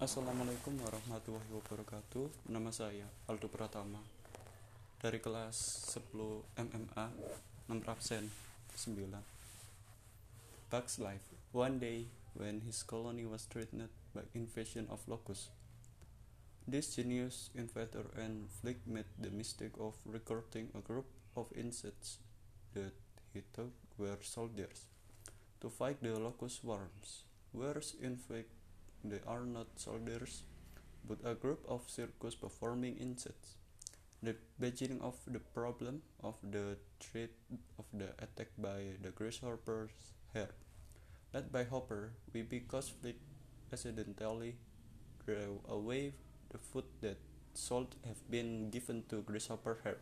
Assalamualaikum warahmatullahi wabarakatuh. Nama saya Aldo Pratama. Dari kelas 10 MMA Nomor absen 9 Bugs Life. One day when his colony was threatened by invasion of locusts This genius inventor and Flick made the mistake of recruiting a group of insects that he thought were soldiers to fight the locust swarms. Whereas in they are not soldiers, but a group of circus performing insects. The beginning of the problem of the threat of the attack by the grasshopper's hair. Led by Hopper, we because Flick accidentally threw away the food that should have been given to grasshopper hair.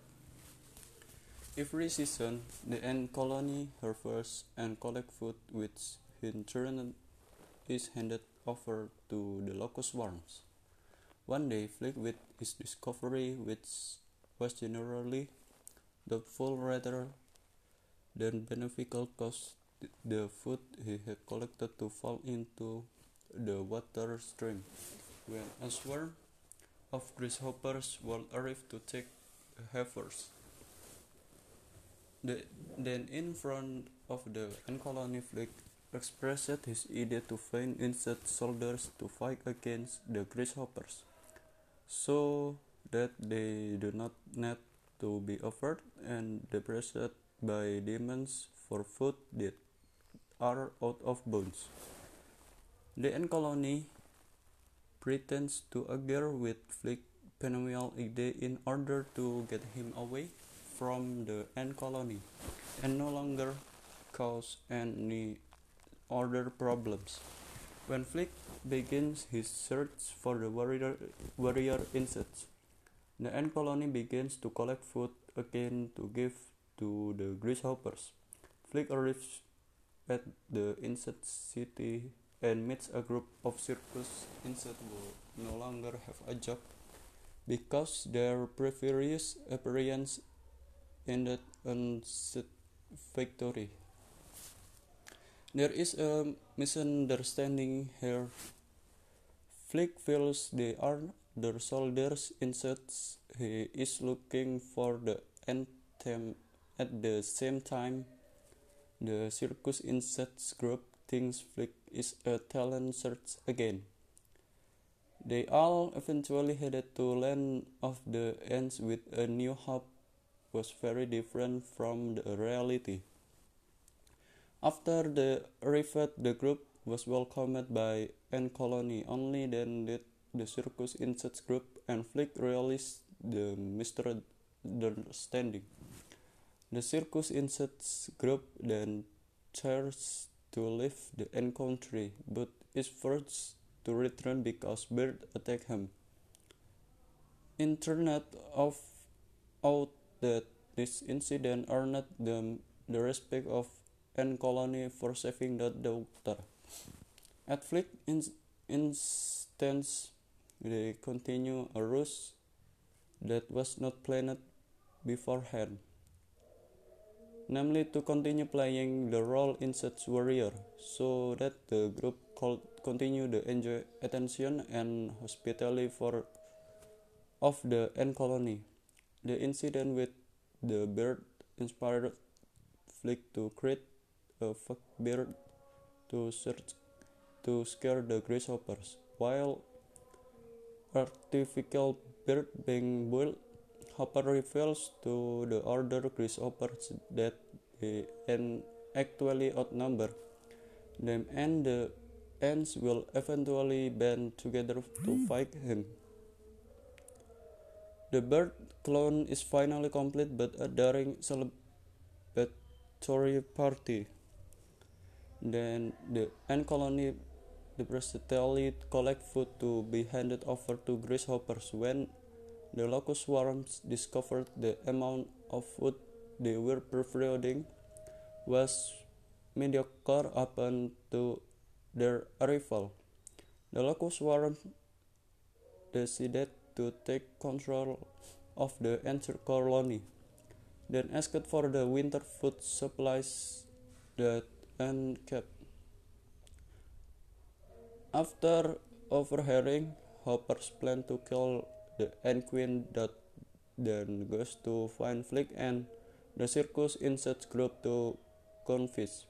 Every season, the ant colony harvests and collect food which in turn is handed over to the locust swarms. One day, Flick, with his discovery, which was generally doubtful rather than beneficial, caused the food he had collected to fall into the water stream. When a swarm of grasshoppers will arrive to take heifers, the, then in front of the ant colony, Flick expressed his idea to find insect soldiers to fight against the grasshoppers, so that they do not need to be offered and depressed by demons for food that are out of bounds. The ant colony pretends to agree with Flick's phenomenal idea in order to get him away from the ant colony and no longer cause any other problems. When Flick begins his search for the warrior, warrior insects, the ant colony begins to collect food again to give to the grasshoppers. Flick arrives at the insect city and meets a group of circus insects who no longer have a job because their previous appearance ended unsatisfactory. There is a misunderstanding here. Flick feels they are the soldiers insects he is looking for the anthem at the same time the circus insects group thinks Flick is a talent search again. They all eventually headed to land of the ants with a new hope was very different from the reality. After the arrival, the group was welcomed by Ant Colony. Only then did the circus insects group and Flick realize the misunderstanding. The circus insects group then tries to leave the ant country, but is forced to return because birds attack him. Internet of out that this incident earned them the respect of ant colony for saving the daughter. At Flick in instance, they continue a ruse that was not planned beforehand, namely to continue playing the role insect warrior, so that the group could continue to enjoy attention and hospitality for of the ant colony. The incident with the bird inspired Flick to create a fake bird to search to scare the grasshoppers, while artificial bird being built, Hopper reveals to the other grasshoppers that they actually outnumber them and the ants will eventually band together to hmm. fight him. The bird clone is finally complete, but during celebratory party, then the ant colony desperately collect food to be handed over to grasshoppers. When the locust swarms discovered the amount of food they were providing was mediocre up to their arrival. The locust swarm decided to take control of the ant colony, then asked for the winter food supplies that kept. After overhearing Hopper's plan to kill the Ant Queen, Dot then goes to find Flick and the circus insect group to convince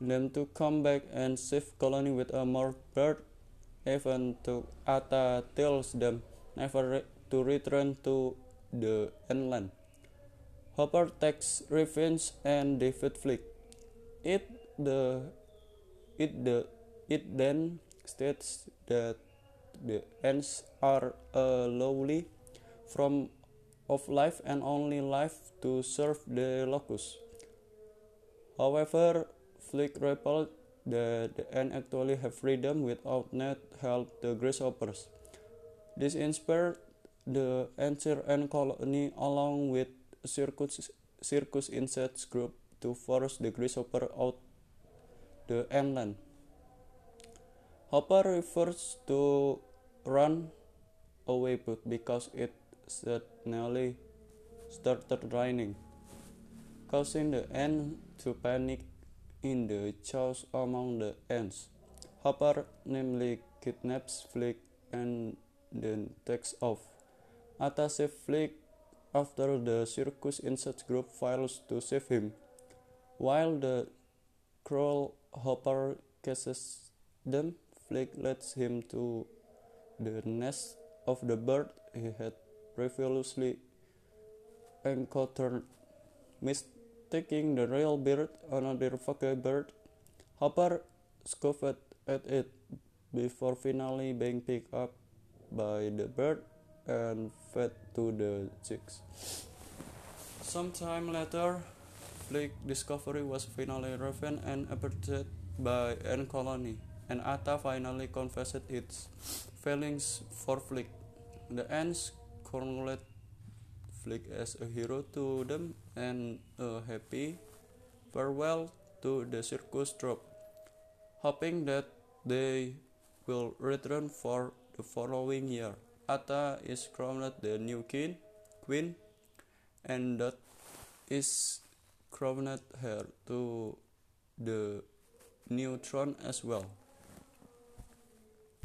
them to come back and save colony with a more bird even to Atta tells them never re to return to the inland. Hopper takes revenge and defeats Flick. It the it the it then states that the ants are a lowly form of life and only life to serve the locust. However, Flick repelled that the ants actually have freedom without net help the grasshoppers. This inspired the entire ant colony along with circus, circus insects group to force the grasshopper out the inland. Hopper refers to run away but because it suddenly started raining, causing the ants to panic in the chaos among the ants. Hopper namely kidnaps Flick and then takes off. Saves Flick after the circus insect group fails to save him. While the cruel Hopper catches them, Flick leads him to the nest of the bird he had previously encountered. Mistaking the real bird, another fake bird, Hopper scoffed at it before finally being picked up by the bird and fed to the chicks. Sometime later, Flick discovery was finally revealed and aborted by Ant Colony, and Atta finally confessed its feelings for Flick. The ants congratulate Flick as a hero to them and a happy farewell to the circus troupe, hoping that they will return for the following year. Atta is crowned the new king, queen, and Dot is crowned heir to the new throne as well.